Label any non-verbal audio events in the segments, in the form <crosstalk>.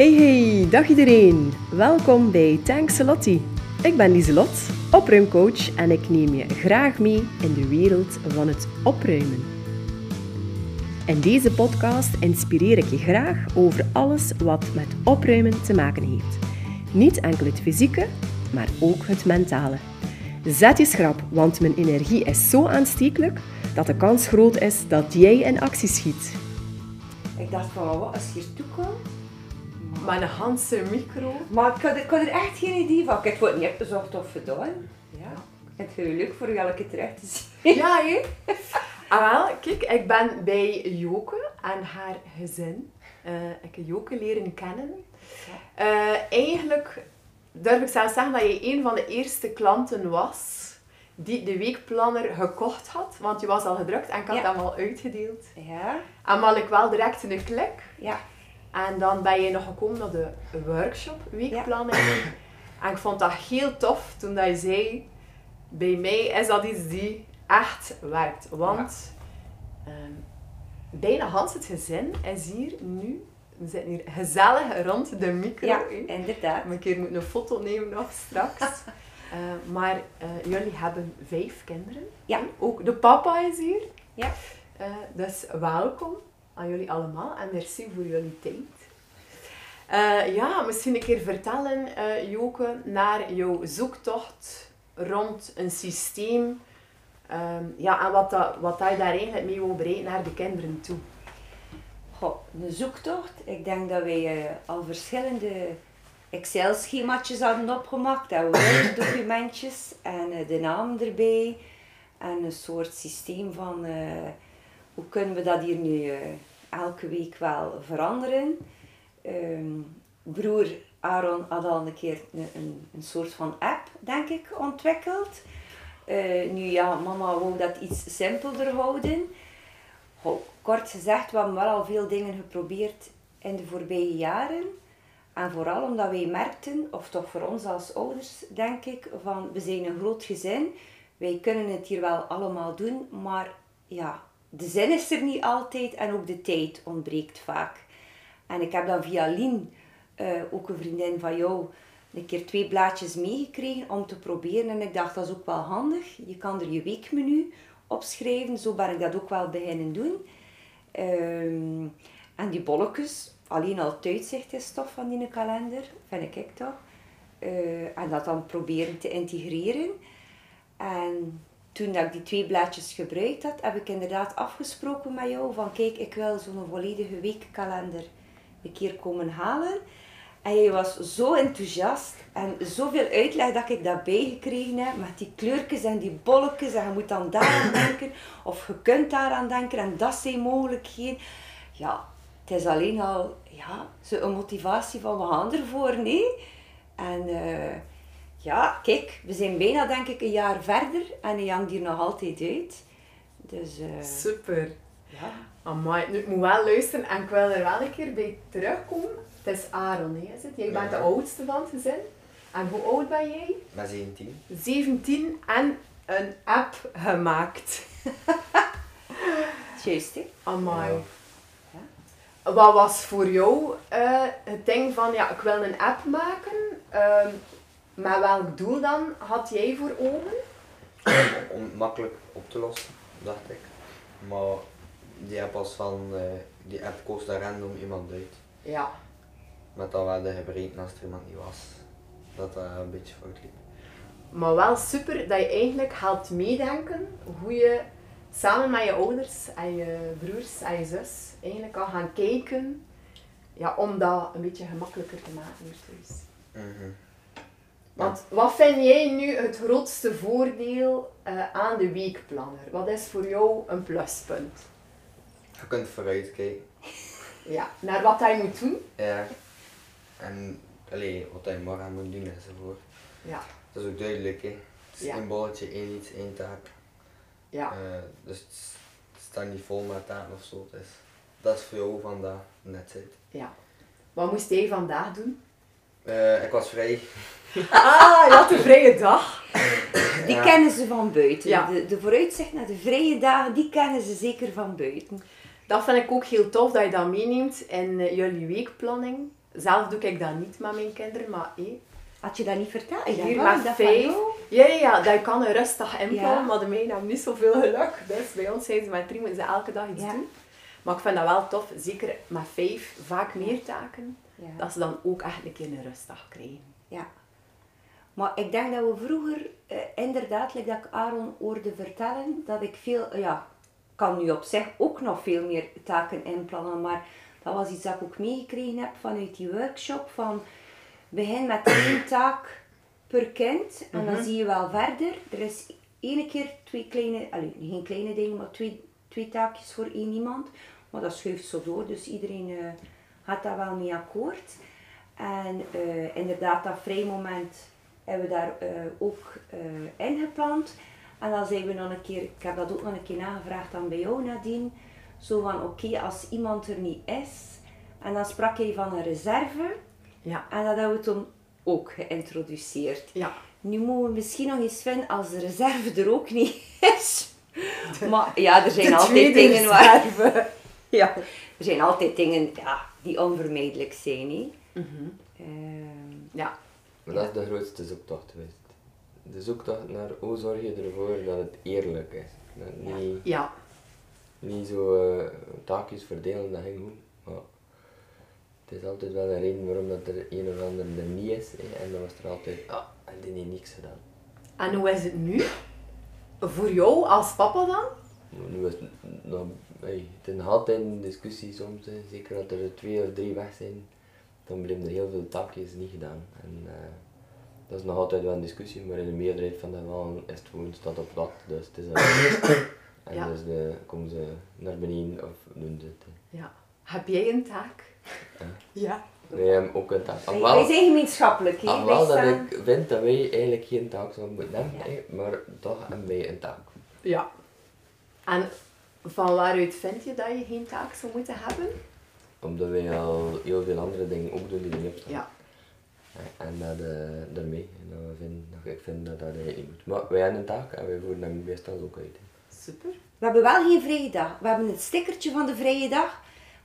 Hey hey, dag iedereen. Welkom bij Tankselotti. Ik ben Lieselot, opruimcoach en ik neem je graag mee in de wereld van het opruimen. In deze podcast inspireer ik je graag over alles wat met opruimen te maken heeft. Niet enkel het fysieke, maar ook het mentale. Zet je schrap, want mijn energie is zo aanstekelijk dat de kans groot is dat jij in actie schiet. Ik dacht van, wat als hier toe komt? Maar een Hanse micro. Maar ik had, ik had er echt geen idee van. Ik heb het niet opgezocht of gedaan. Ja. Ik vind het leuk voor je elke keer terug te zien. Ja, hé? <laughs> Ah, wel, kijk, ik ben bij Joke en haar gezin. Eh, ik heb Joke leren kennen. Eh, eigenlijk durf ik zelfs zeggen dat je een van de eerste klanten was die de weekplanner gekocht had. Want je was al gedrukt en ik had Ja. hem al uitgedeeld. Ja. En had ik wel direct een klik. Ja. En dan ben je nog gekomen naar de workshop weekplanning. En ik vond dat heel tof toen dat je zei, bij mij is dat iets die echt werkt. Want ehm, bijna Hans het gezin is hier nu, we zitten hier gezellig rond de micro. Ja, inderdaad. Ik een keer moeten een foto nemen nog straks. <laughs> Eh, maar eh, jullie hebben vijf kinderen. Ja. Ook de papa is hier. Ja. Eh, dus welkom aan jullie allemaal en merci voor jullie tijd. Eh, ja, misschien een keer vertellen, eh, Joke, naar jouw zoektocht rond een systeem. Ehm, ja, en wat, dat, wat dat je daar eigenlijk mee wil bereiken naar de kinderen toe. Goh, een zoektocht. Ik denk dat wij eh, al verschillende Excel-schemaatjes hadden opgemaakt. En Word-documentjes en de naam erbij. En een soort systeem van hoe kunnen we dat hier nu elke week wel veranderen. Ehm, broer Aaron had al een keer een, een, soort van app, denk ik, ontwikkeld. Eh, nu ja, mama wou dat iets simpelder houden. Kort gezegd, we hebben wel al veel dingen geprobeerd in de voorbije jaren. En vooral omdat wij merkten, of toch voor ons als ouders, denk ik, van we zijn een groot gezin. Wij kunnen het hier wel allemaal doen, maar ja, de zin is er niet altijd en ook de tijd ontbreekt vaak. En ik heb dan via Lien, eh, ook een vriendin van jou, een keer twee blaadjes meegekregen om te proberen. En ik dacht, dat is ook wel handig. Je kan er je weekmenu opschrijven. Zo ben ik dat ook wel beginnen doen. Ehm, en die bolletjes, alleen al het uitzicht is tof van die kalender, vind ik toch. Eh, en dat dan proberen te integreren. En toen dat ik die twee blaadjes gebruikt had, heb ik inderdaad afgesproken met jou van kijk, ik wil zo'n volledige weekkalender een keer komen halen. En jij was zo enthousiast en zoveel uitleg dat ik dat bijgekregen heb met die kleurtjes en die bolletjes en je moet dan daaraan <coughs> denken of je kunt daaraan denken en dat zijn mogelijkheden. Ja, het is alleen al ja, zo'n motivatie van we gaan ervoor, nee? En eh, ja, kijk, we zijn bijna denk ik een jaar verder en hij hangt hier nog altijd uit. Dus eh, Super. ja. Amai, nu, ik moet wel luisteren en ik wil er wel een keer bij terugkomen. Het is Aaron, hè, is het? Jij bent de oudste van het gezin. En hoe oud ben jij? Met 17. 17 en een app gemaakt. <laughs> Juist, hè? Amai. Ja. Wat was voor jou eh, het ding van, ja, ik wil een app maken. Ehm met welk doel dan had jij voor ogen? Om, het makkelijk op te lossen, dacht ik. Maar die app was van, eh, die app koos daar random iemand uit. Ja. Met dan wel de gebreken als er iemand niet was. Dat dat een beetje fout liep. Maar wel super dat je eigenlijk helpt meedenken hoe je samen met je ouders en je broers en je zus eigenlijk kan gaan kijken ja, om dat een beetje gemakkelijker te maken hier thuis. Mhm. Want wat vind jij nu het grootste voordeel eh, aan de weekplanner? Wat is voor jou een pluspunt? Je kunt vooruit kijken. Ja, naar wat hij moet doen? Ja. En allee, wat hij morgen moet doen enzovoort. Ja, Dat is ook duidelijk, hè. Het is Ja. één bolletje, één iets, één taak. ja. Eh, dus het, staat niet vol met taken of zo. Dus dat is voor jou van dat net zit. ja. Wat moest jij vandaag doen? Eh, ik was vrij. Ah, je had een vrije dag. Die Ja. kennen ze van buiten. Ja. De, de vooruitzicht naar de vrije dagen, die kennen ze zeker van buiten. Dat vind ik ook heel tof dat je dat meeneemt in eh, jullie weekplanning. Zelf doe ik dat niet met mijn kinderen, maar hé, Had je dat niet verteld? Ik Hier met dat vijf. Ja, ja, ja, dat kan een rustig inplannen, Ja. maar de meiden hebben niet zoveel geluk. Dus bij ons zijn ze met drie, moeten ze elke dag iets Ja. doen. Maar ik vind dat wel tof, zeker met vijf, vaak meer taken, Ja. dat ze dan ook echt een keer een rustdag krijgen. Ja. Maar ik denk dat we vroeger, eh, inderdaad, like dat ik Aaron hoorde vertellen, dat ik veel, eh, ja, kan nu op zich ook nog veel meer taken inplannen, maar dat was iets dat ik ook meegekregen heb vanuit die workshop, van begin met één <coughs> taak per kind en dan zie je wel verder. Er is ene keer twee kleine, allee, geen kleine dingen, maar twee, twee taakjes voor één iemand, maar dat schuift zo door, dus iedereen eh, gaat daar wel mee akkoord. En eh, inderdaad, dat vrijmoment hebben we daar eh, ook ingepland. En dan zijn we nog een keer, ik heb dat ook nog een keer nagevraagd aan bij jou Nadine. Zo van, oké, als iemand er niet is. En dan sprak hij van een reserve. Ja. En dat hebben we toen ook geïntroduceerd. Ja. Nu moeten we misschien nog eens vinden als de reserve er ook niet is. <laughs> Maar ja, er zijn De altijd dingen waar... <laughs> Ja, er zijn altijd dingen ja, die onvermijdelijk zijn. Hè. Ehm, Ja. Maar dat is de grootste zoektocht geweest. De zoektocht naar hoe zorg je ervoor dat het eerlijk is. Dat niet, Ja. niet zo eh, taakjes verdelen, dat ging goed. Maar het is altijd wel een reden waarom dat er een of ander er niet is. hè. En dan was er altijd, ah, en die heeft niks gedaan. En hoe is het nu? Voor jou als papa dan? Nu is hey, het is nog altijd een discussie soms, hè. zeker dat er twee of drie weg zijn, dan blijven er heel veel taakjes niet gedaan. En eh, dat is nog altijd wel een discussie, maar in de meerderheid van de gevallen is het gewoon staat op plat, dus het is een <coughs> En Ja. dus de, komen ze naar beneden of doen ze het. hè. Ja. Heb jij een taak? Ja. Ja. Wij hebben ook een taak. wij, zijn gemeenschappelijk. Wij dat staan- ik vind dat wij eigenlijk geen taak zouden moeten hebben, Ja. maar toch hebben wij een taak. Ja. En van waaruit vind je dat je geen taak zou moeten hebben? Omdat wij al heel veel andere dingen ook doen die niet op staan. Ja. En dat, eh daarmee. En dat we vinden, dat ik vind dat dat eigenlijk niet moet. Maar wij hebben een taak en wij voeren hem meestal ook uit. Super. We hebben wel geen vrije dag. We hebben het stickertje van de vrije dag.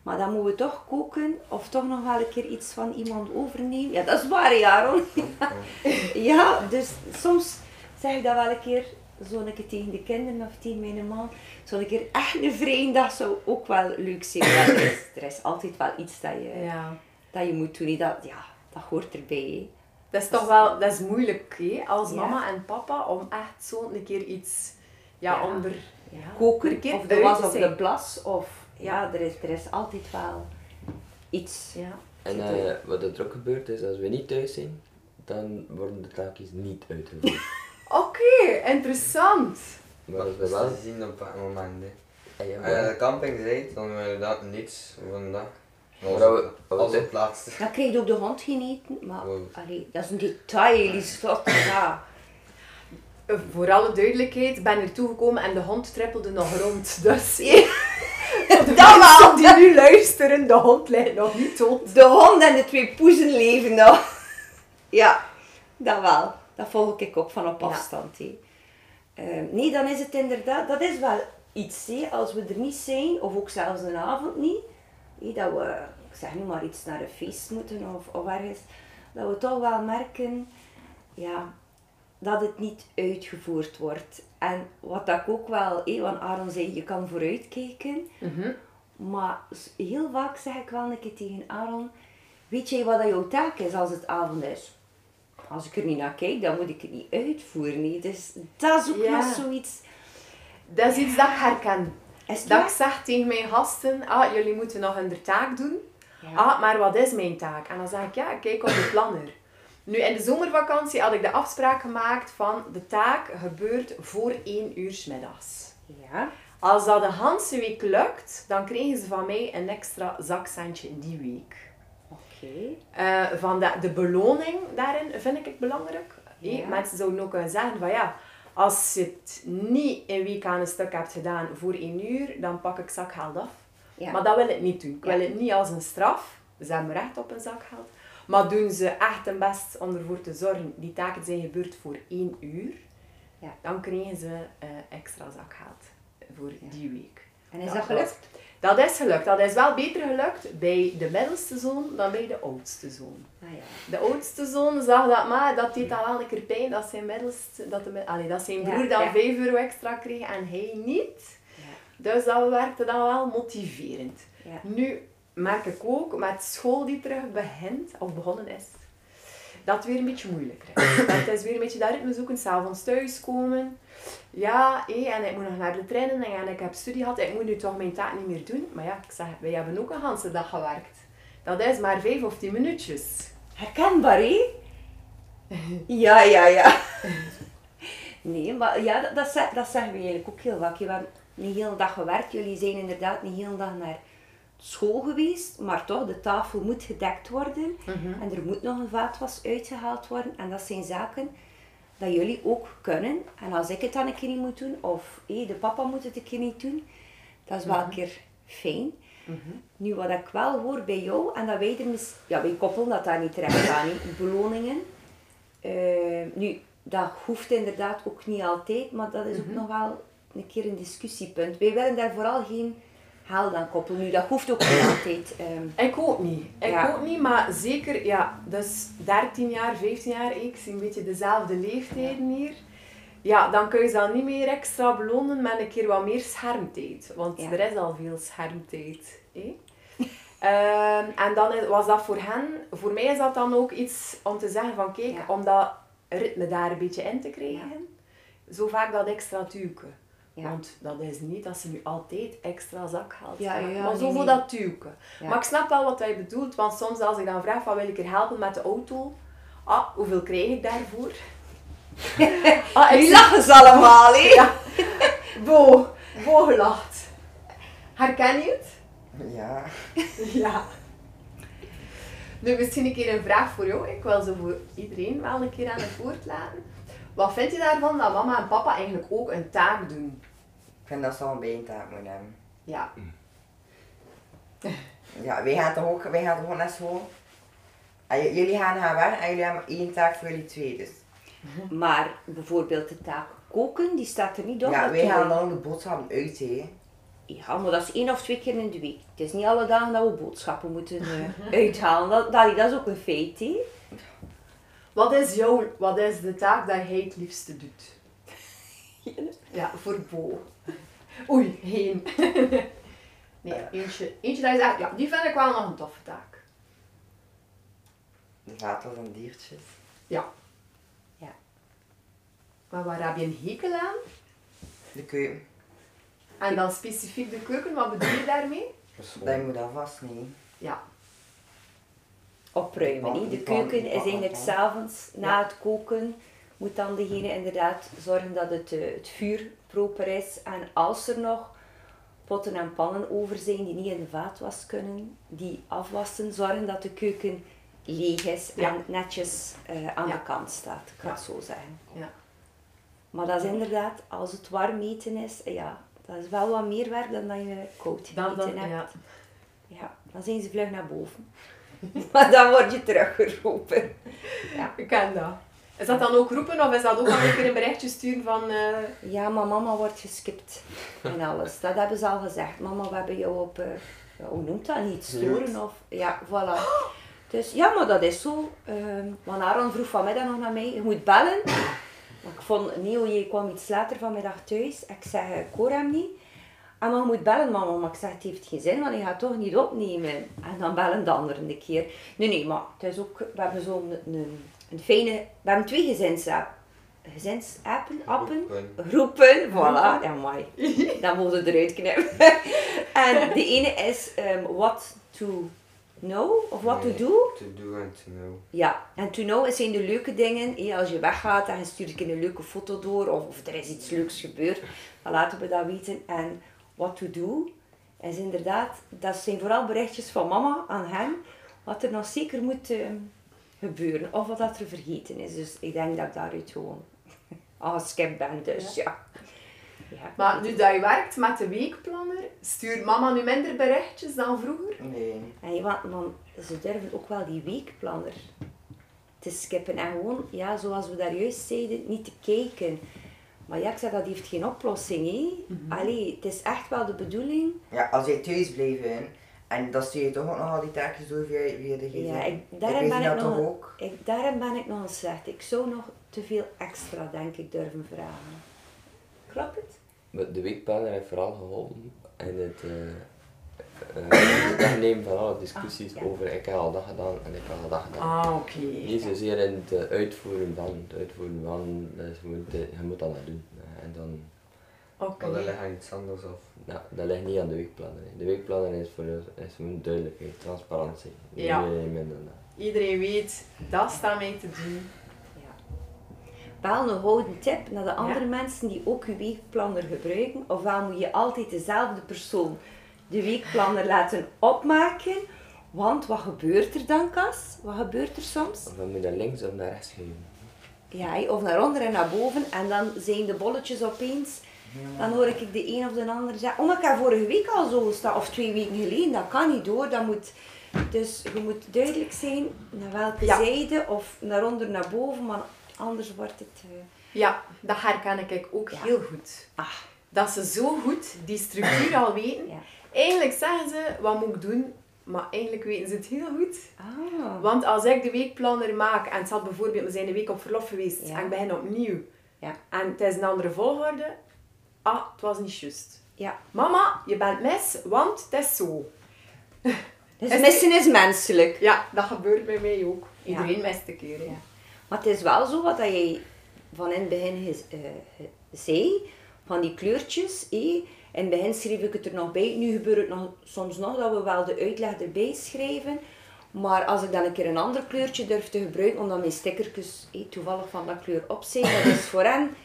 Maar dan moeten we toch koken of toch nog wel een keer iets van iemand overnemen. Ja, dat is waar, Jaron. <laughs> ja, dus soms zeg ik dat wel een keer, zo een keer tegen de kinderen of tegen mijn man. Zo'n keer echt een vrije dag zou ook wel leuk zijn. Er, is, er is altijd wel iets dat je, Ja. dat je moet doen. Dat, ja, dat hoort erbij. hè. Dat is toch wel, dat is moeilijk hè, als Ja. mama en papa om echt zo een keer iets, ja, er ja, Koken, of de was of de plas. Of, ja, er is, er is altijd wel iets. Ja. En eh, wat er ook gebeurt is, als we niet thuis zijn, dan worden de taakjes niet uitgevoerd. <laughs> Oké, interessant. maar als we Dat wel... zien op dat moment. Hè. Ah, ja, Als je naar de camping rijdt, dan wil je inderdaad niets voor een dag. Dat we- dat als op laatste. Dan krijg je ook de hond geen eten, maar Wow. allee, dat is een detail, Liesveld. <coughs> Ja. Eh, Voor alle duidelijkheid, ben er toegekomen en de hond trippelde nog rond. Dus <laughs> de Dat mensen die nu luisteren, de hond ligt nog niet dood. De hond en de twee poezen leven nog. Ja, dat wel. Dat volg ik ook van op Ja. afstand. hè. Eh, nee, dan is het inderdaad, dat is wel iets. hè. Als we er niet zijn, of ook zelfs een avond niet, dat we, ik zeg nu maar iets naar een feest moeten of, of ergens, dat we toch wel merken, ja, dat het niet uitgevoerd wordt. En wat dat ik ook wel, hé, want Aaron zei, je kan vooruitkijken. Maar s- heel vaak zeg ik wel een keer tegen Aaron, weet jij wat dat jouw taak is als het avond is? Als ik er niet naar kijk, dan moet ik het niet uitvoeren. Nee. Dus dat is ook Ja. nog zoiets. Dat is iets dat ik herken. Dat ik zeg tegen mijn gasten, ah, jullie moeten nog hun taak doen. Ja. Ah, maar wat is mijn taak? En dan zeg ik, ja, kijk op de planner. Nu, in de zomervakantie had ik de afspraak gemaakt van de taak gebeurt voor 1 uur 's middags. Ja. Als dat de hele week lukt, dan krijgen ze van mij een extra zakcentje die week. Oké. Eh, van de, de beloning daarin vind ik het belangrijk. Ja. Hé, Mensen zouden ook kunnen zeggen van ja, als je het niet een week aan een stuk hebt gedaan voor één uur, dan pak ik zakgeld af. Ja. Maar dat wil ik niet doen. Ik wil het niet als een straf. Ze hebben recht op een zakgeld. Maar doen ze echt hun best om ervoor te zorgen, die taken zijn gebeurd voor één uur, Ja. dan krijgen ze eh, extra zakgeld voor die week. En is dat gelukt? Dat is gelukt. Dat is wel beter gelukt bij de middelste zoon dan bij de oudste zoon. Ah, ja. De oudste zoon zag dat maar, dat deed al wel een keer pijn dat zijn, middelste, dat, de, allee, dat zijn broer dan ja. 5 euro extra kreeg en hij niet. Ja. Dus dat werkte dan wel motiverend. Nu merk ik ook met school die terug begint, of begonnen is, dat het weer een beetje moeilijker <coughs> is. dat is weer een beetje dat ritme zoeken, s'avonds thuiskomen. Ja, hé, en ik moet nog naar de treinen en ik heb studie gehad, ik moet nu toch mijn taak niet meer doen. Maar ja, ik zeg, wij hebben ook een hele dag gewerkt. Dat is maar vijf of tien minuutjes. Herkenbaar, hè? <laughs> Ja, ja, ja. <laughs> Nee, maar ja, dat, dat, zeg- dat zeggen we eigenlijk ook heel vaak. We hebben een hele dag gewerkt. Jullie zijn inderdaad een hele dag naar school geweest. Maar toch, de tafel moet gedekt worden. En er moet nog een vaatwas uitgehaald worden. En dat zijn zaken dat jullie ook kunnen. En als ik het dan een keer niet moet doen, of hé, de papa moet het een keer niet doen, dat is wel een keer fijn. Nu, wat ik wel hoor bij jou, en dat wij er mis, ja, wij koppelen dat daar niet terecht aan, hè, beloningen. Eh, nu, dat hoeft inderdaad ook niet altijd, maar dat is ook nog wel een keer een discussiepunt. Wij willen daar vooral geen geld aan koppelen. Nu, dat hoeft ook niet altijd. ehm. Ik ook niet. Ik Ja. ook niet, maar zeker, ja, dus 13 jaar, 15 jaar, ik zie een beetje dezelfde leeftijden hier. Ja, dan kun je ze dan niet meer extra belonen met een keer wat meer schermtijd. Want Ja. er is al veel schermtijd. hè. <laughs> Ehm, en dan was dat voor hen, voor mij is dat dan ook iets om te zeggen van kijk, Ja. om dat ritme daar een beetje in te krijgen, zo vaak dat extra tuiken. Ja. Want dat is niet dat ze nu altijd extra zakgeld Ja, maar nee, zo voor nee. dat tuiken. Ja. Maar ik snap wel wat hij bedoelt, want soms als ik dan vraag van wil ik er helpen met de auto, ah, hoeveel krijg ik daarvoor? <laughs> ah, ik lachen ze allemaal, hè? Ja. <laughs> Bo, Bo gelacht. Herken je het? Ja. <laughs> Ja. Nu, misschien een keer een vraag voor jou. Ik wil zo voor iedereen wel een keer aan het woord laten. Wat vind je daarvan dat mama en papa eigenlijk ook een taak doen? Ik vind dat ze al een bijentaak moeten hebben. Ja. Ja, wij gaan toch ook, wij gaan toch ook naar school? En j- jullie gaan gaan werken en jullie hebben één taak voor jullie twee. Dus <laughs> Maar bijvoorbeeld de taak koken, die staat er niet op. ja, dat wij gaan dan de boodschappen uit, hè. Ja, maar dat is één of twee keer in de week. Het is niet alle dagen dat we boodschappen moeten eh, <laughs> uithalen. Dat, dat, dat is ook een feit, hè? Wat is jouw, wat is de taak dat hij het liefste doet? <laughs> Ja, voor Bo. Oei, heen. <laughs> Nee, eentje, eentje dat je zegt, ja, die vind ik wel nog een toffe taak. De vatels en diertjes. Ja. Ja. Maar waar heb je een hekel aan? De keuken. En dan specifiek de keuken, wat bedoel je daarmee? Dat je moet alvast niet. Ja. Opruimen. hè. De keuken is eigenlijk s'avonds na het koken moet dan degene inderdaad zorgen dat het, eh, het vuur proper is. En als er nog potten en pannen over zijn die niet in de vaatwas kunnen, die afwassen, zorgen dat de keuken leeg is Ja. en netjes eh, aan Ja. de kant staat, ik kan Ja. het zo zeggen. Ja. Maar dat is inderdaad, als het warm eten is, ja, dat is wel wat meer werk dan dat je koud dan, hebt. ja. Ja, dan zijn ze vlug naar boven. <laughs> maar dan word je teruggeroepen. Ik ken dat. Is dat dan ook roepen of is dat ook al een keer een berichtje sturen van... eh, Ja, maar mama wordt geskipt en alles. Dat hebben ze al gezegd. Mama, we hebben jou op, eh, ja, hoe noemt dat, niet storen of... Ja, voilà. Dus ja, maar dat is zo. Ehm, want Aaron vroeg vanmiddag nog naar mij, je moet bellen. <laughs> Maar ik vond, Neo, je kwam iets later vanmiddag thuis. Ik zeg, ik hoor hem niet. En je moet bellen, mama. Maar ik zeg, het heeft geen zin, want hij gaat toch niet opnemen. En dan bellen de anderen een keer. Nee, nee, maar het is ook, we hebben zo'n een, een fijne... We hebben twee gezinsapp. Gezinsappen, appen. Roepen. Roepen, voilà. Ja, <laughs> mooi. Dan moeten we eruit knippen. <laughs> en de ene is ehm, what to know, of what to do. To do and to know. Ja, en to know zijn de leuke dingen. hé, als je weggaat en stuurt een keer een leuke foto door, of, of er is iets leuks gebeurd, dan laten we dat weten. En what to do is inderdaad, dat zijn vooral berichtjes van mama aan hem, wat er nog zeker moet ehm, gebeuren, of wat dat er vergeten is. Dus ik denk dat ik daaruit gewoon <laughs> afgeskipt ben, dus ja. ja. Maar nu dat je werkt met de weekplanner, stuurt mama nu minder berichtjes dan vroeger? Nee. En ja, want, want ze durven ook wel die weekplanner te skippen. En gewoon, ja, zoals we daar juist zeiden, niet te kijken. Maar ja, ik zeg, dat heeft geen oplossing, hè. Allee, het is echt wel de bedoeling. Ja, als je thuis blijven en dan stuur je toch ook nog al die taakjes door via, via de gsm. Ja, ik, daarin ben ik toch nog... ook. Ik, daarin ben ik nog eens slecht. Ik zou nog te veel extra, denk ik, durven vragen. Klopt het? Maar De weekplanner heeft vooral geholpen in het eh, het wegnemen van alle discussies Ah, ja. over ik heb al dat gedaan en ik heb al dat gedaan. Ah, oké. Niet zozeer in het eh, uitvoeren van, het uitvoeren van, dat is gewoon te- je moet dat maar doen. Eh, En dan, Oké. Maar dat ligt aan iets anders of... ja, dat ligt niet aan de weekplanner. hè. De weekplanner is voor ons- is gewoon duidelijkheid, transparantie. Ja. niet minder dan dat. Iedereen weet, dat staat mij te doen. Ja. Wel een gouden tip naar de andere mensen die ook uw weekplanner gebruiken. Ofwel moet je altijd dezelfde persoon de weekplanner laten opmaken. Want wat gebeurt er dan, Kas? Wat gebeurt er soms? Of dan moet je naar links of naar rechts schuiven. Ja, of naar onder en naar boven. En dan zijn de bolletjes opeens. Dan hoor ik de een of de ander zeggen, oh maar ik heb vorige week al zo gestaan. Of twee weken geleden. Dat kan niet door. Dat moet, dus je moet duidelijk zijn naar welke Ja. zijde. Of naar onder, naar boven. Maar anders wordt het... eh, Ja, dat herken ik ook Ja. heel goed. Ah. Dat ze zo goed die structuur al weten. Ja. Eigenlijk zeggen ze, wat moet ik doen? Maar eigenlijk weten ze het heel goed. Ah. Want als ik de weekplanner maak en het zal bijvoorbeeld, we zijn een week op verlof geweest Ja. en ik begin opnieuw. Ja. En het is een andere volgorde. Ah, het was niet juist. Ja. Mama, je bent mis, want het is zo. <laughs> Dus Is missen is menselijk. Ja, dat gebeurt bij mij ook. Ja. Iedereen mist een keer. Ja. Maar het is wel zo wat dat jij van in het begin eh, zei, van die kleurtjes. eh. In het begin schreef ik het er nog bij. Nu gebeurt het nog, soms nog dat we wel de uitleg erbij schrijven. Maar als ik dan een keer een ander kleurtje durf te gebruiken, omdat mijn stickertjes eh, toevallig van dat kleur op zijn, dat is voor hen,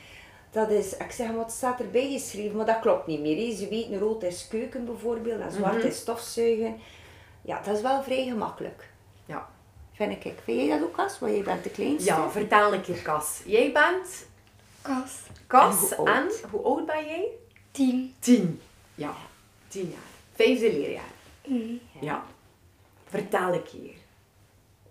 dat is, ik zeg maar, het staat erbij geschreven, maar dat klopt niet meer. hè. Ze weten, rood is keuken bijvoorbeeld, en zwart Mhm. is stofzuigen. Ja, dat is wel vrij gemakkelijk. Ja. Vind ik. Vind jij dat ook, As? Want jij bent de kleinste. Ja, vertel een keer, Cas. Jij bent Kas. Cas En hoe en, oud? hoe oud ben jij? Tien. Tien. Ja, tien jaar. Vijfde leerjaar. Mhm. Ja. Vertel een keer.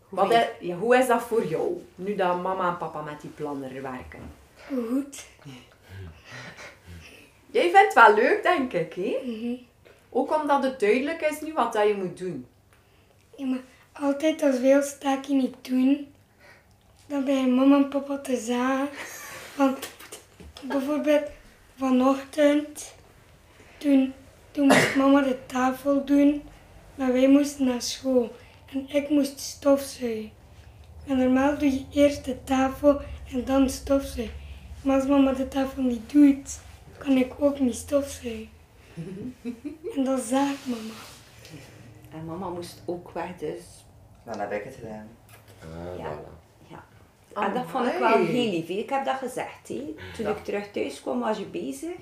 Hoe Wat is, ja, hoe is dat voor jou, nu dat mama en papa met die planner werken? Goed. <laughs> Jij vindt het wel leuk, denk ik, hè? Mhm. Ook omdat het duidelijk is nu wat dat je moet doen. Ja, maar altijd als ons taakje niet doen, dan ben je mama en papa te zagen. Want <laughs> bijvoorbeeld vanochtend, toen, toen moest mama de tafel doen, maar wij moesten naar school. En ik moest stofzuigen. En normaal doe je eerst de tafel en dan stofzuigen. Maar als mama de tafel niet doet, kan ik ook niet stofzuigen. En dan zaagt mama. En mama moest ook weg, dus Dan heb ik het gedaan. Ah, Ja. voilà. Ja. En dat vond ik wel heel lief. Ik heb dat gezegd. Hè. Toen ik terug thuis kwam, was je bezig.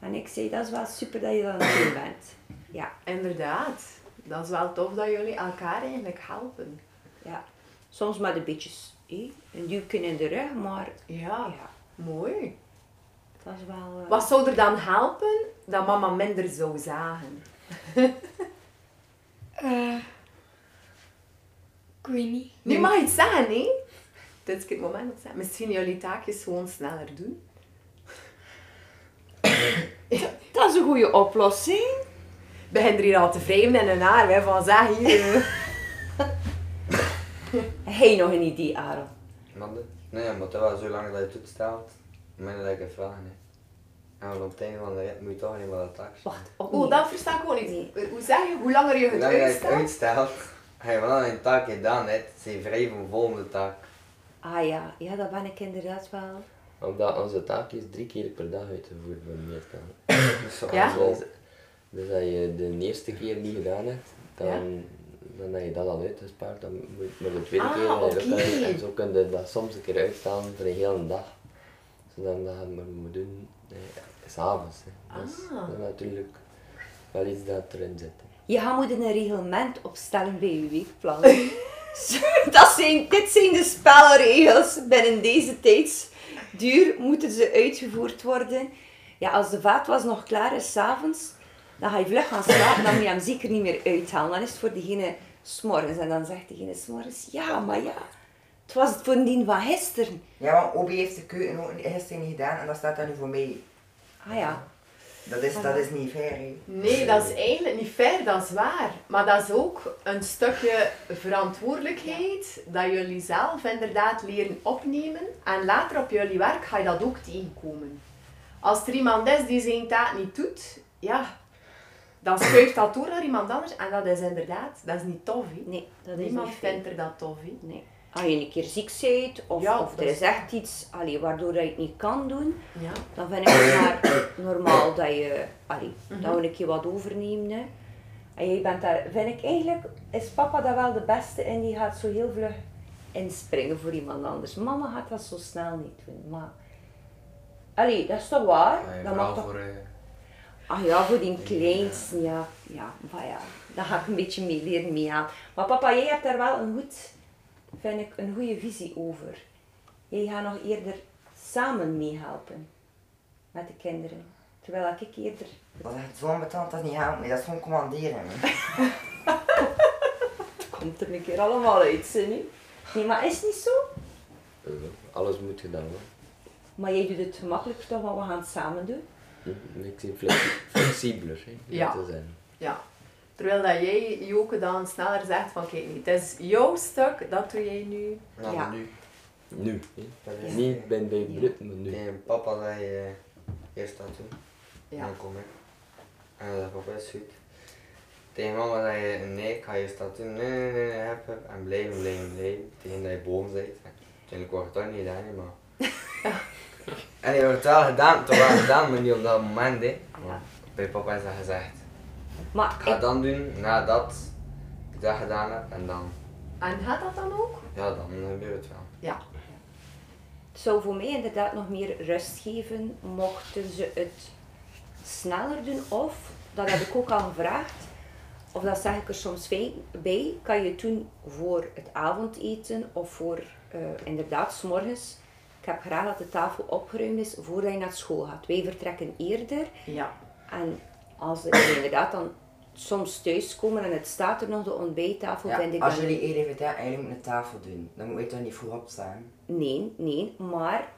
En ik zei, dat is wel super dat je dat aan het doen <coughs> bent. Ja, Inderdaad. Dat is wel tof dat jullie elkaar eigenlijk helpen. ja. Soms met een beetje hè, een duwtje in de rug, maar Ja, ja, mooi. dat is wel... eh, Wat zou er dan helpen dat mama minder zou zagen? <laughs> Eh, ik weet niet. Nu mag je het zeggen, hè? Dit is het moment om te zeggen. Misschien jullie taakjes gewoon sneller doen. <coughs> Dat is een goede oplossing. Begin er hier al te in hun haar, hè, van zeg hier. eh. Heb je nog een idee, Aaron? De- nee, maar het is wel zo lang dat je het uitstelt, minder dat ik het vraag. hè. En op het einde van de rit moet je toch niet meer dat taxi. Wacht, op Oh, dat versta ik ook niet. Nee. Hoe zeg je? Hoe langer je Hoe het langer je het uitstelt? uitstelt, <laughs> ga je vanaf een taak gedaan hebt, zijn je vrij voor de volgende taak. Ah ja, ja, dat ben ik inderdaad wel. Omdat onze taak is drie keer per dag uitgevoerd de meeste. <laughs> Dus zo- Ja? zo- Dus, dus als je de eerste keer niet gedaan hebt, dan, dan heb je dat al uitgespaard. Dan moet maar de tweede Ah, keer je al- En zo kun je dat soms een keer uitstellen voor een hele dag. Zodat je dat maar moet doen eh, s'avonds. Dat, is- Ah. dat is natuurlijk wel iets dat erin zit. hè. Je gaat moeten een reglement opstellen bij je weekplan. <laughs> <laughs> dat zijn, dit zijn de spelregels. Binnen deze tijdsduur moeten ze uitgevoerd worden. Ja, als de vaatwas nog klaar is s'avonds, dan ga je vlug gaan slapen. Dan moet je hem zeker niet meer uithalen. Dan is het voor diegene s'morgens. En dan zegt diegene s'morgens, ja, maar ja, Het was het voordien van gisteren. Ja, want Obi heeft de keuken ook gisteren niet gedaan en dat staat dan nu voor mij. Ah ja. Dat is, dat is niet fair, hè. Nee, dat is eigenlijk niet fair, dat is waar. Maar dat is ook een stukje verantwoordelijkheid dat jullie zelf inderdaad leren opnemen. En later op jullie werk ga je dat ook tegenkomen. Als er iemand is die zijn taak niet doet, ja, dan schuift dat door naar iemand anders. En dat is inderdaad, dat is niet tof. Hè. Nee, dat is Niemand niet vindt er dat tof. Hè. Nee. Als je een keer ziek bent of, Ja, of er is- is echt iets allee, waardoor dat je het niet kan doen, Ja. dan vind ik het maar normaal <clears throat> dat je allee, Mhm. dat we een keer wat overneemt. Hè. En jij bent daar, vind ik eigenlijk, is papa daar wel de beste in, die gaat zo heel vlug inspringen voor iemand anders. Mama gaat dat zo snel niet doen, maar... Allee, dat is toch waar? Dat mag toch... voor, eh, Ah ja, voor die kleinsten, ja. Ja, maar ja, daar ga ik een beetje mee leren mee aan. Maar papa, jij hebt daar wel een goed, vind ik, een goede visie over. Jij gaat nog eerder samen meehelpen met de kinderen. Terwijl ik eerder... Dat is echt zo betaald, dat niet. Nee, dat is gewoon commanderen. hè. <laughs> Het komt er een keer allemaal uit, zie je? Nee, maar is het niet zo? Eh, Alles moet gedaan worden. Maar jij doet het gemakkelijker toch, want we gaan het samen doen. Hm, Ik zie flexi- <coughs> flexibeler, hè, Ja. te zijn. Ja. Terwijl dat jij, Joke, dan sneller zegt van kijk niet, het is jouw stuk, dat doe jij nu. ja, Ja. nu. Nu. hè. Niet ben bij. Brit, maar nu. Tegen papa zei je eerst dat doen. En Ja. dan kom ik. En zei papa is goed. Tegen mama zei je nee, ik ga eerst dat doen. Nee, nee, nee, heb, heb. En blijven, blijven, blijven. Tegen dat je boom zit. Uiteindelijk wordt het toch niet gedaan, maar... <laughs> en je wordt wel gedaan, wordt wel gedaan, maar niet op dat moment, hè. Maar bij papa is dat gezegd. Maar Ik ga ik, dan doen nadat ik dat gedaan heb en dan, En gaat dat dan ook? ja, dan gebeurt het wel. Ja. Het zou voor mij inderdaad nog meer rust geven mochten ze het sneller doen. Of, dat heb ik ook al gevraagd, of dat zeg ik er soms bij, kan je het doen voor het avondeten of voor eh, inderdaad s morgens. Ik heb graag dat de tafel opgeruimd is voordat je naar school gaat. Wij vertrekken eerder Ja. en als ze inderdaad dan soms thuiskomen en het staat er nog de ontbijttafel, Ja, vind ik als jullie en jullie moeten een tafel doen, dan moet je toch niet voorop staan. Nee, nee, maar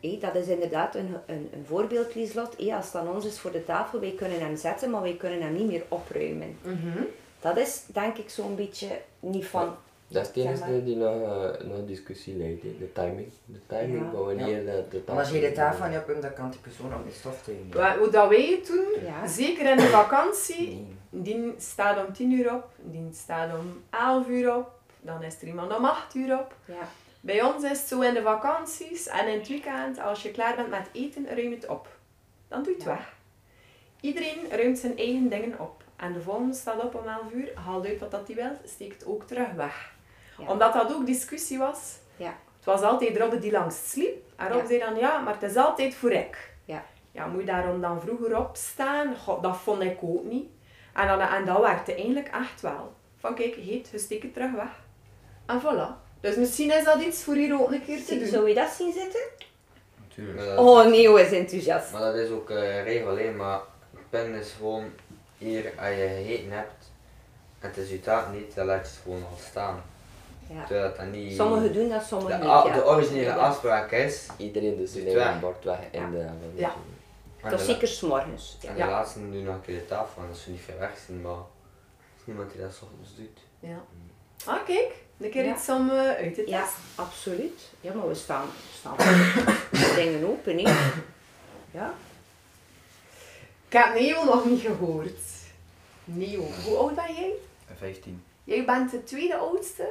hé, dat is inderdaad een, een, een voorbeeld, Lieslot. Hé, als het aan ons is voor de tafel, wij kunnen hem zetten, maar wij kunnen hem niet meer opruimen. Mhm. Dat is denk ik zo'n beetje niet van... Dat is het enige die nog, eh, nog discussie leidt, de timing. De timing Ja. van wanneer dat de Maar als je de tafel niet opruimt, dan kan die persoon ook niet stofzuigen. Wa- Hoe dat wij het doen, Ja. zeker in de vakantie, Nee. die staat om 10 uur op, die staat om 11 uur op, dan is er iemand om 8 uur op. Ja, Bij ons is het zo in de vakanties en in het weekend, als je klaar bent met eten, ruim het op. Dan doe je het Ja. weg. Iedereen ruimt zijn eigen dingen op. En de volgende staat op om 11 uur, haalt uit wat dat hij wil, steekt het ook terug weg. Ja. Omdat dat ook discussie was. ja, Het was altijd Robbe die langs sliep. En Rob Ja. zei dan, ja, maar het is altijd voor ik. Ja. Ja, moet je daarom dan vroeger opstaan? Goh, dat vond ik ook niet. En, dan, en dat werkte eigenlijk echt wel. Van kijk, heet, je steekt het terug weg. En voilà. Dus misschien is dat iets voor hier ook een keer te Zie- doen. Zou je dat zien zitten? Natuurlijk. Dat, Oh, Neo is enthousiast. maar dat is ook eh regel, hè, maar het pen is gewoon hier, als je gegeten hebt en het is je taak niet, dan laat je het gewoon al staan. Ja. Terwijl dat, dat niet... Sommigen doen dat, de, sommigen niet. a- ja. de originele Ja. afspraak is, Iedereen dus zijn weg. bord weg in Ja. de. Ja. en Toch de, zeker s'morgens. en Ja. de laatste doen nog een keer de tafel, want als ze niet ver weg zijn, maar er is niemand die dat s ochtends doet. Ja. Ah, kijk. Een keer Ja. iets om eh, uit te testen. Ja, absoluut. Ja, maar we staan, we staan <coughs> dingen open, hè. <coughs> Ja. Ik heb Neo nog niet gehoord. Neo, hoe oud ben jij? 15. Jij bent de tweede oudste?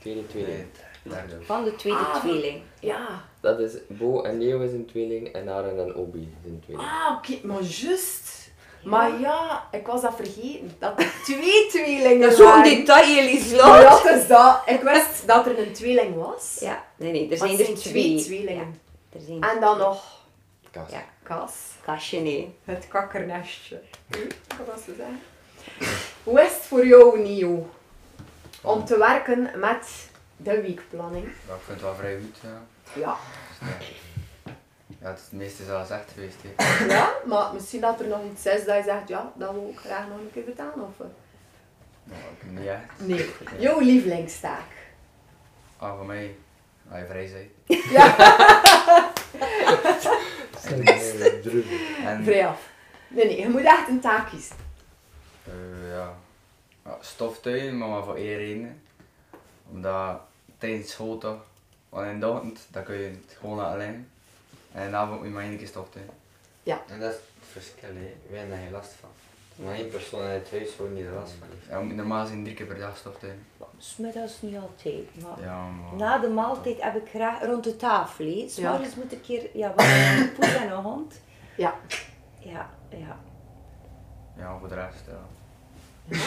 Tweede tweeling. derde. Van de tweede Ah, tweeling. Ja. Dat is Bo en Leo is een tweeling en Aaron en Obi is een tweeling. Ah, oké, maar juist. Maar ja, ik was dat vergeten. Dat er twee <laughs> tweelingen Dat is zo'n detail, Maar Lieslot. dat is dat. Ik wist <laughs> dat er een tweeling was. Ja, nee, nee, er zijn er zijn twee. twee tweelingen. Ja, er zijn En dan nog Kas. Ja. Kas. kastje, nee. Het kakkernestje. Hm, Wat was ze zeggen? Hoe is het voor jou, Nio? Om te werken met de weekplanning. Maar ik vind het wel vrij goed, ja. Ja. Dus, ja. Ja, het, is, het meeste is al gezegd geweest. Ja, maar misschien dat er nog iets is dat je zegt, ja, dat wil ik graag nog een keer vertellen. Of, eh? Nou, ik niet echt. Nee. Jouw lievelingstaak. Ah, voor mij, Als je vrij bent. Eh, <laughs> druiven. En, Vrij af. Nee, nee, je moet echt een taak kiezen. eh, ja. Ja, stoftuigen, maar maar voor één reden. Omdat tijdens school toch, want in de ochtend dan kun je het gewoon laten liggen. En in de avond moet je maar één keer stoftuigen. En dat is het verschil, hè. Wij hebben daar geen last van. Maar één persoon in het huis gewoon niet last van heeft. Ja, je moet normaal zijn drie keer per dag stoftuigen. Smiddags niet altijd, maar Ja, maar... na de maaltijd heb ik graag rond de tafel. hè. Ja. S'morgens moet ik een keer, ja, wat een <coughs> poes en een hond. Ja. Ja, ja. Ja, voor de rest, ja.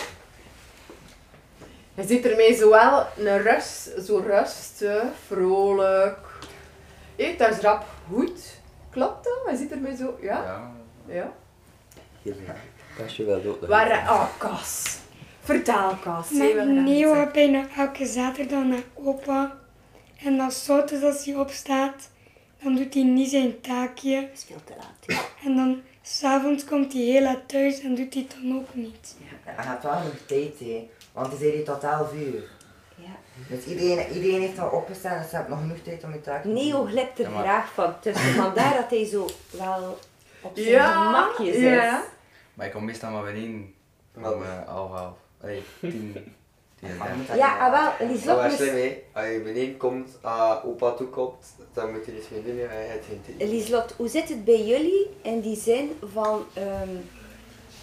Je ziet ermee zowel een rust, zo rustig, vrolijk. Hé, dat is rap goed. Klopt dat? Je ziet ermee zo, ja? Ja. Ja. Hier, pas je wel dood. Waar, oh, Kas. Vertel, Kas. Neo zeggen. gaat bijna elke zaterdag naar opa. En als zout is als hij opstaat, dan doet hij niet zijn taakje. Dat is veel te laat. En dan s'avonds komt hij heel laat thuis en doet hij het dan ook niet. Hij had wel nog tijd, hè. Want hij zei hier tot 11 uur. Ja. Dus iedereen, iedereen heeft al opgestaan, dus ze hebben nog genoeg tijd om je taak te doen. Neo glipt er Ja, maar- graag van tussen. Vandaar dat hij zo wel op zijn Ja, is. ja. Maar ik kom meestal maar beneden om Wat? uh, half half. Nee, tien. <laughs> Ja, niet- ah, wel, Dat Lieslot was moest, slim, hè. Als je beneden komt, als opa toekomt, dan moet je iets mee doen, hè. hij heeft geen tijd. Lieslot, hoe zit het bij jullie in die zin van ehm,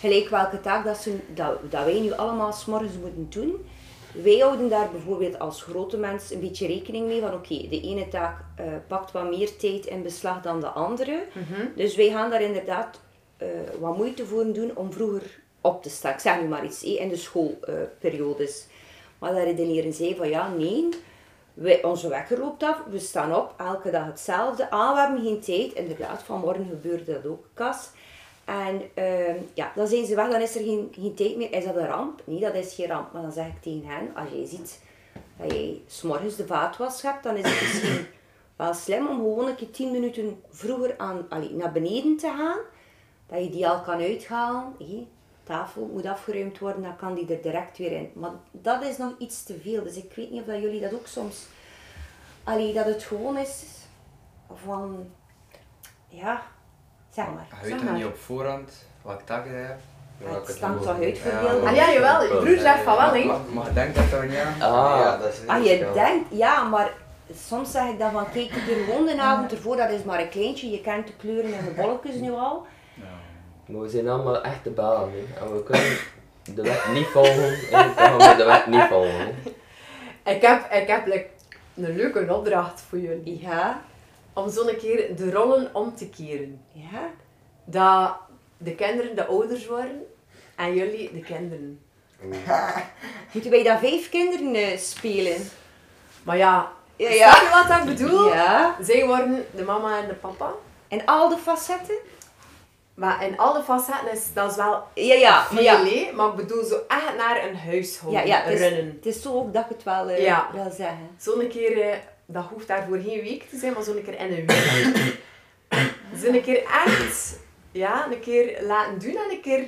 gelijk welke taak dat, ze, dat, dat wij nu allemaal s'morgens moeten doen? Wij houden daar bijvoorbeeld als grote mens een beetje rekening mee van oké, de ene taak eh, pakt wat meer tijd in beslag dan de andere. Dus wij gaan daar inderdaad eh, wat moeite voor doen om vroeger op te staan. Ik zeg nu maar iets, in de schoolperiodes. maar daar redeneren zij van ja, nee, wij, onze wekker loopt af, we staan op, elke dag hetzelfde. Ah, we hebben geen tijd. Inderdaad, vanmorgen gebeurde dat ook, Kas. En ehm, ja, dan zijn ze weg, dan is er geen, geen tijd meer. Is dat een ramp? Nee, dat is geen ramp. Maar dan zeg ik tegen hen, als jij ziet dat jij s'morgens de vaatwas hebt, dan is het misschien <coughs> wel slim om gewoon een keer 10 minuten vroeger aan, allee, naar beneden te gaan. Dat je die al kan uithalen. Hé, tafel moet afgeruimd worden, dan kan die er direct weer in. Maar dat is nog iets te veel. Dus ik weet niet of dat jullie dat ook soms... Allee, dat het gewoon is van... Ja, zeg maar. Je weet toch niet op voorhand welke taken je hebt? Het staat toch uitverdeeld? Ah ja, jawel. Je broer zegt van wel, hè. Maar, maar je denkt dat toch niet aan? Ah, Ja, dat is niet Ah, je denkt, ja, maar soms zeg ik dan van, kijk, er gewoon de avond ervoor, dat is maar een kleintje, je kent de kleuren en de bolletjes nu al. Maar we zijn allemaal echte banen. hè. En we kunnen de wet niet volgen. En dan we de wet niet volgen. hè. Ik heb, ik heb like, een leuke opdracht voor jullie. Ja, Om zo'n keer de rollen om te keren. ja. Dat de kinderen de ouders worden en jullie de kinderen. Moeten wij dan vijf kinderen eh, spelen? Maar ja, Ja, snap je wat ik bedoel? Ja. Zij worden de mama en de papa. En al de facetten? Maar in alle facetten is dat is wel Ja, ja. veel, Maar ja, hè, maar ik bedoel zo echt naar een huishouden ja, ja het, is, runnen. het is zo ook dat ik het wel eh, Ja. wil zeggen. Zo'n keer, eh, dat hoeft daarvoor geen week te zijn, maar zo'n keer in een week. <coughs> zo'n keer echt, ja, een keer laten doen en een keer...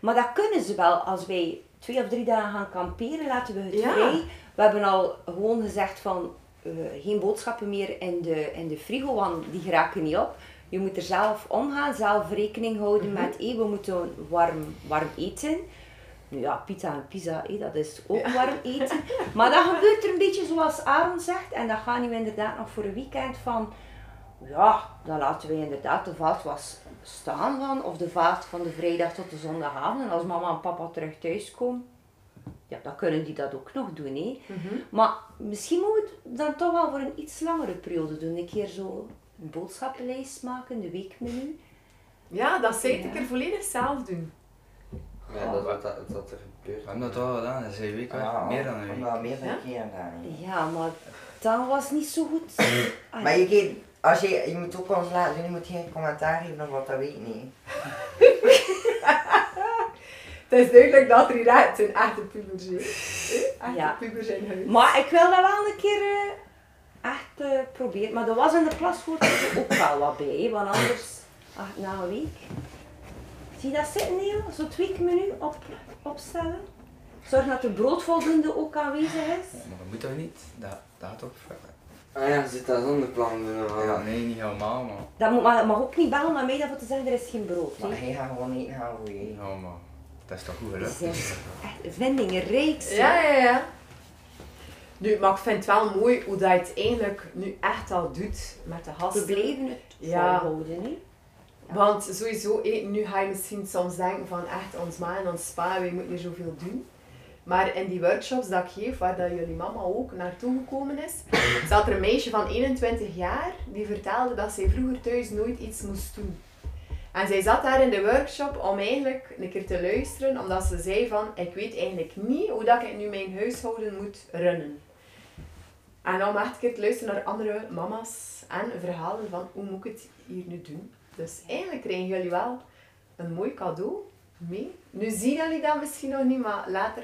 Maar dat kunnen ze wel als wij twee of drie dagen gaan kamperen, laten we het Ja. vrij. We hebben al gewoon gezegd van eh, geen boodschappen meer in de, in de frigo, want die geraken niet op. Je moet er zelf omgaan, zelf rekening houden Mhm. met eh, we moeten warm, warm eten. Nu ja, pizza en pizza, eh, dat is ook warm eten. Maar dat gebeurt er een beetje zoals Aaron zegt. En dat gaan we inderdaad nog voor een weekend van... Ja, dan laten we inderdaad de vaatwas staan van, of de vaat van de vrijdag tot de zondagavond. En als mama en papa terug thuis komen, ja, dan kunnen die dat ook nog doen. Hè. Maar misschien moeten we het dan toch wel voor een iets langere periode doen. Een keer zo een boodschappenlijst maken, de weekmenu. Ja, dat zou ik keer volledig zelf doen. Ja, dat dat, wat er gebeurt. We hebben dat wel gedaan, dat is een week meer dan een week. Meer dan een keer gedaan. Ja, maar dat was niet zo goed. <coughs> Maar je, geeft- als je, je moet ook ons laten doen, je moet geen commentaar geven wat dat weet niet. <laughs> Het is duidelijk dat er hier echt een echte pubers zijn. Echte Ja. pubers in huis. Maar ik wil dat wel een keer eh, echt eh, proberen. Maar er was in de plaswoord <coughs> ook wel wat bij, want anders, ah, na een week. Zie je dat zitten, Neo? Zo'n weekmenu op, opstellen. Zorg dat de broodvoldoende ook aanwezig is. Maar dat moet toch niet? Dat, dat gaat toch... Ah ja, zit dat zonder plan doen? of Ja, nee, niet helemaal, maar... Dat moet, maar mag ook niet bellen naar mij dat te zeggen, er is geen brood. Maar hè. hij gaat gewoon eten gaan voor je. Ja, maar... Dat is toch goed gelukt? zijn echt zo. Ja, ja, ja. Nu, maar ik vind het wel mooi hoe dat je het eigenlijk nu echt al doet met de We gasten. blijven het Ja. volhouden. Want sowieso, nu ga je misschien soms denken van echt ons ma en ons pa, wij moeten hier zoveel doen. Maar in die workshops dat ik geef, waar dat jullie mama ook naartoe gekomen is, <coughs> zat er een meisje van 21 jaar die vertelde dat zij vroeger thuis nooit iets moest doen. En zij zat daar in de workshop om eigenlijk een keer te luisteren, omdat ze zei van, ik weet eigenlijk niet hoe dat ik nu mijn huishouden moet runnen. En om echt een keer te luisteren naar andere mama's en verhalen van, hoe moet ik het hier nu doen? Dus eigenlijk krijgen jullie wel een mooi cadeau mee. Nu zien jullie dat misschien nog niet, maar later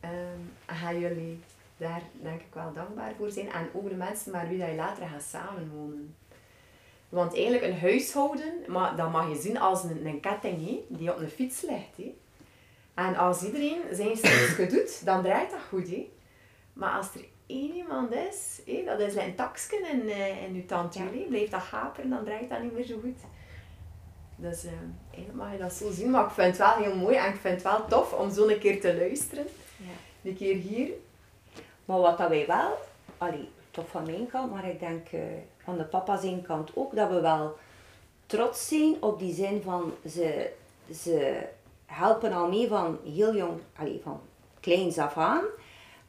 ehm, gaan jullie daar denk ik wel dankbaar voor zijn. En ook de mensen met wie dat je later gaat samenwonen. Want eigenlijk een huishouden, maar dat mag je zien als een, een ketting die op een fiets ligt. Hè. En als iedereen zijn <coughs> stukje doet, dan draait dat goed. Hè. Maar als er één iemand is, dat is een taksken in, eh, in je tandwiel, hè, blijft dat haperen, dan draait dat niet meer zo goed. Dus eh, eigenlijk mag je dat zo zien, maar ik vind het wel heel mooi en ik vind het wel tof om zo een keer te luisteren. Ja. Een keer hier. Maar wat dat wij wel, allee, toch van mijn kant, maar ik denk eh, van de papa zijn kant ook, dat we wel trots zijn op die zin van ze, ze helpen al mee van heel jong, allee, van kleins af aan.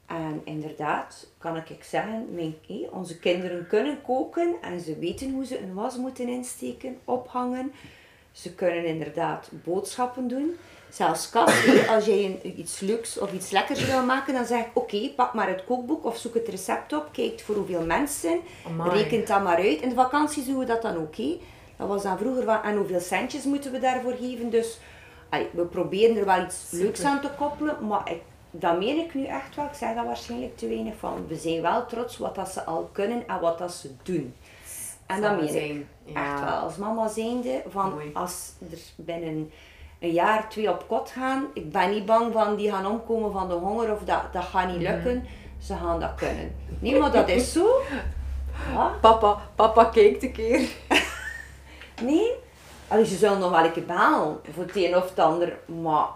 En inderdaad, kan ik zeggen, mijn, hé, onze kinderen kunnen koken en ze weten hoe ze een was moeten insteken, ophangen. Ze kunnen inderdaad boodschappen doen. Zelfs Kat, als jij een, iets leuks of iets lekkers wil maken, dan zeg ik oké, pak maar het kookboek of zoek het recept op, kijk voor hoeveel mensen, rekent dat maar uit. In de vakanties doen we dat dan ook. hé. Dat was dan vroeger van, en hoeveel centjes moeten we daarvoor geven? Dus allee, we proberen er wel iets leuks aan te koppelen, maar ik, dat meen ik nu echt wel. Ik zeg dat waarschijnlijk te weinig van. We zijn wel trots wat dat ze al kunnen en wat dat ze doen. En dat meen ik echt wel. Als mama zijnde, van Mooi. als er binnen een jaar twee op kot gaan, ik ben niet bang van die gaan omkomen van de honger of dat, dat gaat Mhm. niet lukken. Ze gaan dat kunnen. Nee, maar dat is zo. <laughs> Ja. Papa, papa kijkt een keer. Nee. Allee, ze zullen nog wel een keer bellen voor het een of het ander, maar.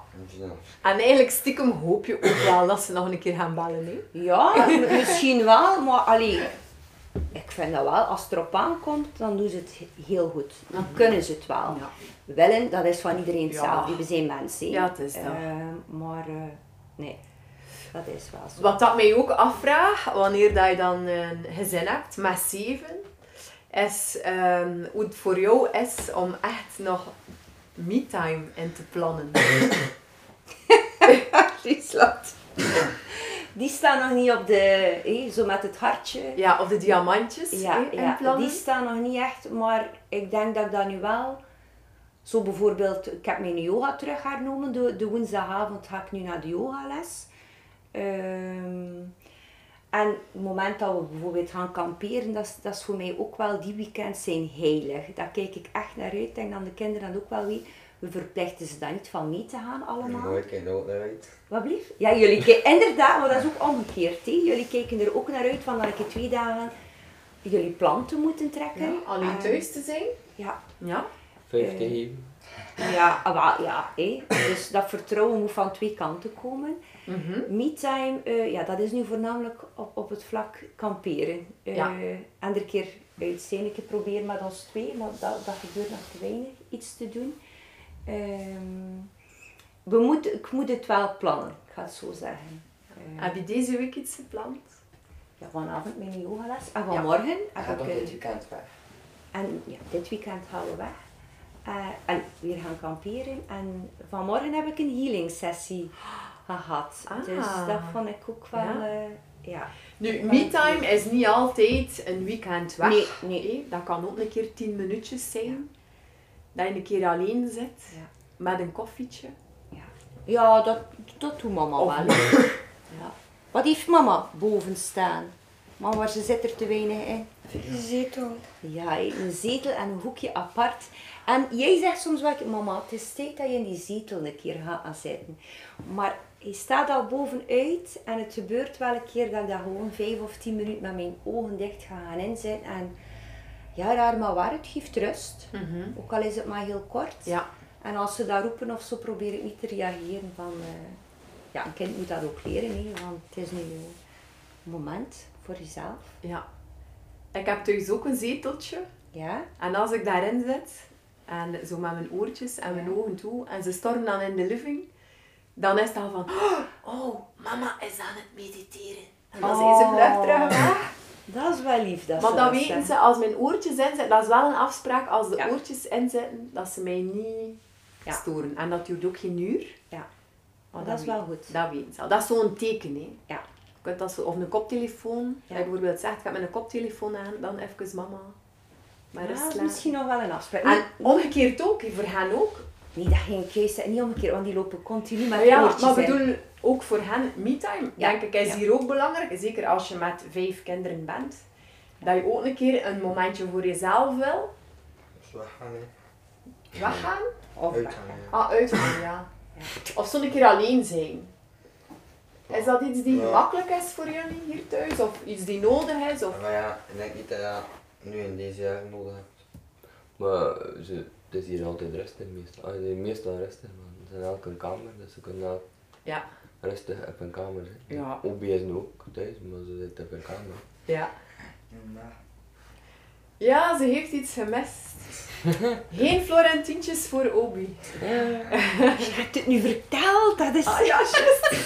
En eigenlijk stiekem hoop je ook wel dat ze nog een keer gaan bellen. Hè? ja, <laughs> misschien wel, maar allee, ik vind dat wel, als het erop aankomt, dan doen ze het he- heel goed. Dan kunnen ze het wel. Ja. Willen, dat is van iedereen Ja. hetzelfde. We zijn mensen. Ja, het is dat. Eh, maar eh, nee, dat is wel zo. Wat dat mij ook afvraagt, wanneer dat je dan een gezin hebt met zeven, is ehm, hoe het voor jou is om echt nog me-time in te plannen. <laughs> Liesland. Die staan nog niet op de, hé, zo met het hartje. Ja, of de diamantjes Ja, die staan nog niet echt, maar ik denk dat ik dat nu wel... Zo bijvoorbeeld, ik heb mijn yoga terug hernomen. De, de woensdagavond ga ik nu naar de yogales. Ehm en het moment dat we bijvoorbeeld gaan kamperen, dat is, dat is voor mij ook wel, die weekends zijn heilig. Daar kijk ik echt naar uit. Ik denk dat de kinderen dat ook wel weten. We verplichten ze daar niet van mee te gaan allemaal. Mooi, kijk er ook naar uit. Wat blieft? Ja, jullie kijken <laughs> inderdaad, maar dat is ook omgekeerd. Hè? Jullie kijken er ook naar uit van dat ik twee dagen jullie planten moeten trekken. Ja, alleen En- thuis te zijn. Ja, Ja. Vijf Eh. geven. ja, ah, wel, ja hè? dus dat vertrouwen moet van twee kanten komen. Mhm. Me-time, eh, ja, dat is nu voornamelijk op, op het vlak kamperen. Ja. En er een keer uit zijn, een keer proberen met ons twee, maar dat, dat gebeurt nog te weinig, iets te doen. Ehm, we moeten, ik moet het wel plannen, ik ga het zo zeggen. Eh, Heb je deze week iets gepland? ja, vanavond mijn yogales. En Ja. vanmorgen Hij heb gaat ik... dit weekend weg. En ja, dit weekend gaan we weg. Eh, en weer gaan kamperen. En vanmorgen heb ik een healing sessie gehad. Ah. Dus dat vond ik ook wel... Ja. Ja. Nu, me-time is niet altijd een weekend weg. Nee, nee. Dat kan ook een keer tien minuutjes zijn. Dat je een keer alleen zit. Ja. Met een koffietje. Ja, dat, dat doet mama Of wel. <coughs> Ja. Wat heeft mama boven staan? Mama, ze zit er te weinig in. De zetel. Ja, een zetel en een hoekje apart. En jij zegt soms wel, mama, het is tijd dat je in die zetel een keer gaat zitten. Maar je staat al bovenuit en het gebeurt wel een keer dat ik daar gewoon vijf of tien minuten met mijn ogen dicht ga gaan inzitten. En ja, daar maar waar, het geeft rust. Mhm. Ook al is het maar heel kort. Ja. En als ze daar roepen of zo, probeer ik niet te reageren van... eh, ja, een kind moet dat ook leren, hè, want het is nu een moment voor jezelf. ja. Ik heb thuis ook een zeteltje. Ja? En als ik daarin zit, en zo met mijn oortjes en mijn Ja. ogen toe, en ze stormen dan in de living, dan is het al van, oh, mama is aan het mediteren. En dan zijn ze Oh. vlug terug weg. Dat is wel lief. Dat Maar ze dan dat weten ze, als mijn oortjes inzitten, dat is wel een afspraak, als de Ja. oortjes inzitten, dat ze mij niet Ja. storen. En dat duurt ook geen uur. Ja. Maar dat is wel goed. Dat weten ze al. Dat is zo'n teken, hè. Ja. Je kunt dat zo, of een koptelefoon. Ja. Ik bijvoorbeeld zegt, ik heb mijn koptelefoon aan, dan even mama. Maar Ja, misschien nog wel een afspraak. En omgekeerd ook, voor hen ook. Nee, dat geen keus niet omgekeerd, want die lopen continu met Maar ja, maar in. bedoel, ook voor hen, me-time, Ja. denk ik, is Ja. hier ook belangrijk. Zeker als je met vijf kinderen bent. Dat je ook een keer een momentje voor jezelf wil. Dus weggaan, hè. Weggaan. Of Uitgaan, hè. Ah, uitgaan, ja. Of zo'n keer alleen zijn. Is dat iets die Ja. gemakkelijk is voor jullie hier thuis? Of iets die nodig is? Of... Maar ja, ik denk niet dat je dat nu in deze jaren nodig hebt. Maar ze, het is hier altijd rustig meestal. Ah, meestal rustig, man. Ze zijn elk een kamer, dus ze kunnen elk Ja. rustig op een kamer zitten. Ja. Obi is nu ook thuis, maar ze zit op een kamer. Ja. Ja, ze heeft iets gemist. <laughs> Geen Florentientjes voor Obi. <laughs> Je hebt het nu verteld, dat is... Ah ja,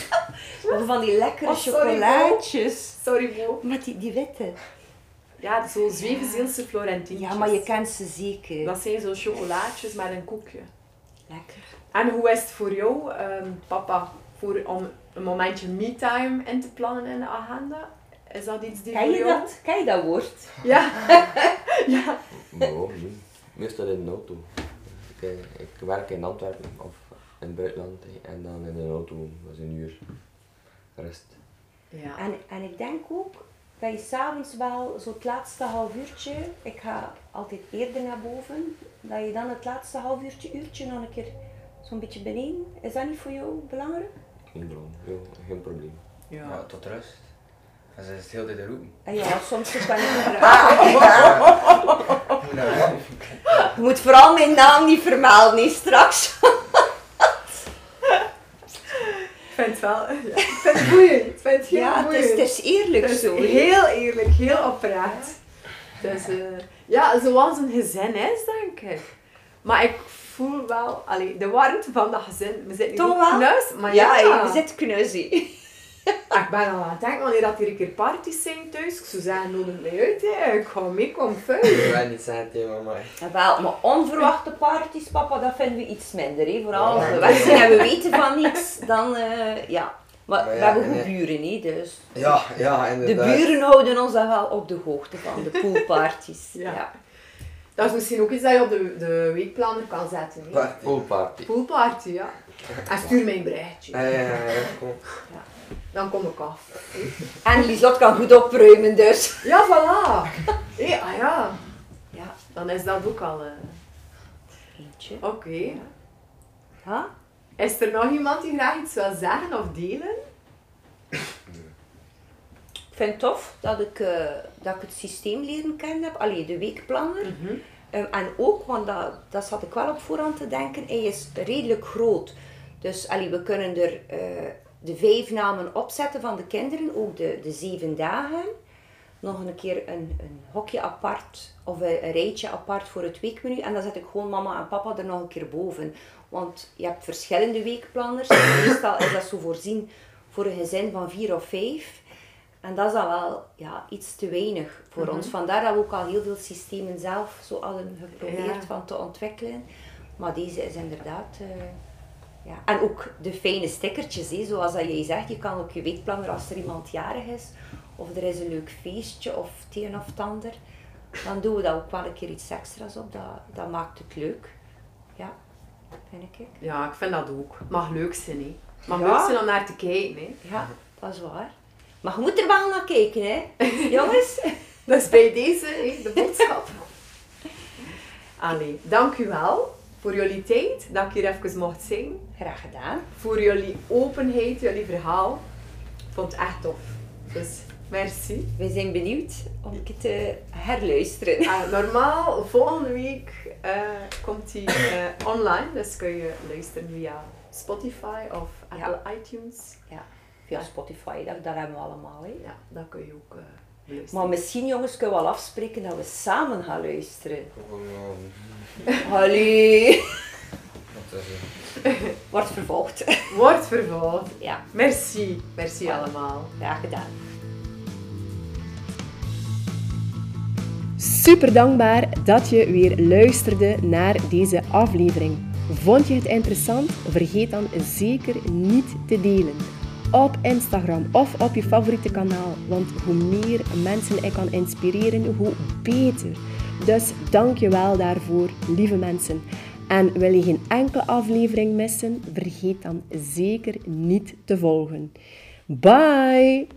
<laughs> van die lekkere Oh, sorry, chocolaatjes. Sorry, Bo. Met die, die witte. Ja, zo Zwevenzeelse Florentientjes. Ja, maar je kent ze zeker. Dat zijn zo chocolaatjes met een koekje. Lekker. En hoe is het voor jou, ehm, papa, voor, om een momentje me-time in te plannen in de agenda? Is dat iets die Ken voor je jou... dat? Ken je dat woord? Ja. <laughs> ja. Maar ook niet. Meestal in de auto. Ik, eh, ik werk in Antwerpen of in het buitenland en dan in de auto was een uur rust. Ja. En, en ik denk ook dat je s'avonds wel zo het laatste half uurtje, ik ga altijd eerder naar boven, dat je dan het laatste half uurtje, uurtje nog een keer zo'n beetje beneden. Is dat niet voor jou belangrijk? Geen geen probleem. Ja, tot rust. En ze is het heel de tijd roepen. En ja, <laughs> soms is dat niet <laughs> Je <laughs> moet vooral mijn naam niet vermelden, niet straks. Ik vind het wel... Ja. <laughs> Ik vind het boeiend. Vind het heel Ja, het is, het is eerlijk Het zo. heel eerlijk, heel oprecht. Dus eh, ja, zoals een gezin is, denk ik. Maar ik voel wel, allee, de warmte van dat gezin. We zitten Toch knus, maar Ja, ja. je zit knuzzy. Ik ben al aan het denken, wanneer dat hier een keer parties zijn thuis, ik zou zeggen, nodig mij uit, hè. ik ga mee, kom vuil. Ik wil niet zeggen tegen mama. Ja, wel, maar onverwachte parties, papa, dat vinden we iets minder. Hè. Vooral als we weg zijn en we weten van niets, dan eh, ja. Maar, Maar we hebben en, goed eh, buren, hè, dus. Ja, ja, De inderdaad. buren houden ons dan wel op de hoogte van de poolparties. <laughs> Ja. ja. Dat is misschien ook iets dat je op de, de weekplanner kan zetten. hè. Party. Poolparty. Poolparty, ja. En stuur mij een berichtje. Ja, ja, ja, ja, kom. Dan kom ik af. En Lieslot kan goed opruimen, dus. Ja, voilà. Hé, ah ja. Ja, Dan is dat ook al... eh, eentje. Oké. Ja? Is er nog iemand die graag iets wil zeggen of delen? Ik vind het tof dat ik, eh, dat ik het systeem leren kennen heb. Allee, de weekplanner. Ehm, en ook, want dat, dat zat ik wel op voorhand te denken, hij is redelijk groot. Dus allee, we kunnen er eh, de vijf namen opzetten van de kinderen, ook de, de zeven dagen. Nog een keer een, een hokje apart of een, een rijtje apart voor het weekmenu. En dan zet ik gewoon mama en papa er nog een keer boven. Want je hebt verschillende weekplanners. Meestal is dat zo voorzien voor een gezin van vier of vijf. En dat is dan wel ja, iets te weinig voor ons. Vandaar dat we ook al heel veel systemen zelf zo hadden geprobeerd Ja. van te ontwikkelen. Maar deze is inderdaad... eh, ja. En ook de fijne stickertjes, hè. zoals dat jij zegt. Je kan ook je weekplanner als er iemand jarig is. Of er is een leuk feestje of het een of het ander. Dan doen we daar ook wel een keer iets extra's op. Dat, dat maakt het leuk. Ja, vind ik. Ja, ik vind dat ook. Mag leuk zijn, hè. Mag Ja. leuk zijn om naar te kijken, hè. Ja, dat is waar. Maar je moet er wel naar kijken, hè. <laughs> Jongens. Dus bij deze, de boodschap. Allee, dank u wel voor jullie tijd, dat ik hier even mocht zijn. Graag gedaan. Voor jullie openheid, jullie verhaal. Ik vond het echt tof. Dus merci. We zijn benieuwd om het te herluisteren. Uh, normaal, volgende week uh, komt hij uh, online. Dus kun je luisteren via Spotify of Apple ja. iTunes. Ja, via Spotify, dat, dat hebben we allemaal. Hè. Ja, dat kun je ook luisteren. Maar misschien jongens kunnen we wel afspreken dat we samen gaan luisteren. <laughs> Hallo. <laughs> Wordt vervolgd. <laughs> Wordt vervolgd. Ja. Merci. Merci allemaal. Graag gedaan. Super dankbaar dat je weer luisterde naar deze aflevering. Vond je het interessant? Vergeet dan zeker niet te delen. Op Instagram of op je favoriete kanaal. Want hoe meer mensen ik kan inspireren, hoe beter. Dus dank je wel daarvoor, lieve mensen. En wil je geen enkele aflevering missen? Vergeet dan zeker niet te volgen. Bye!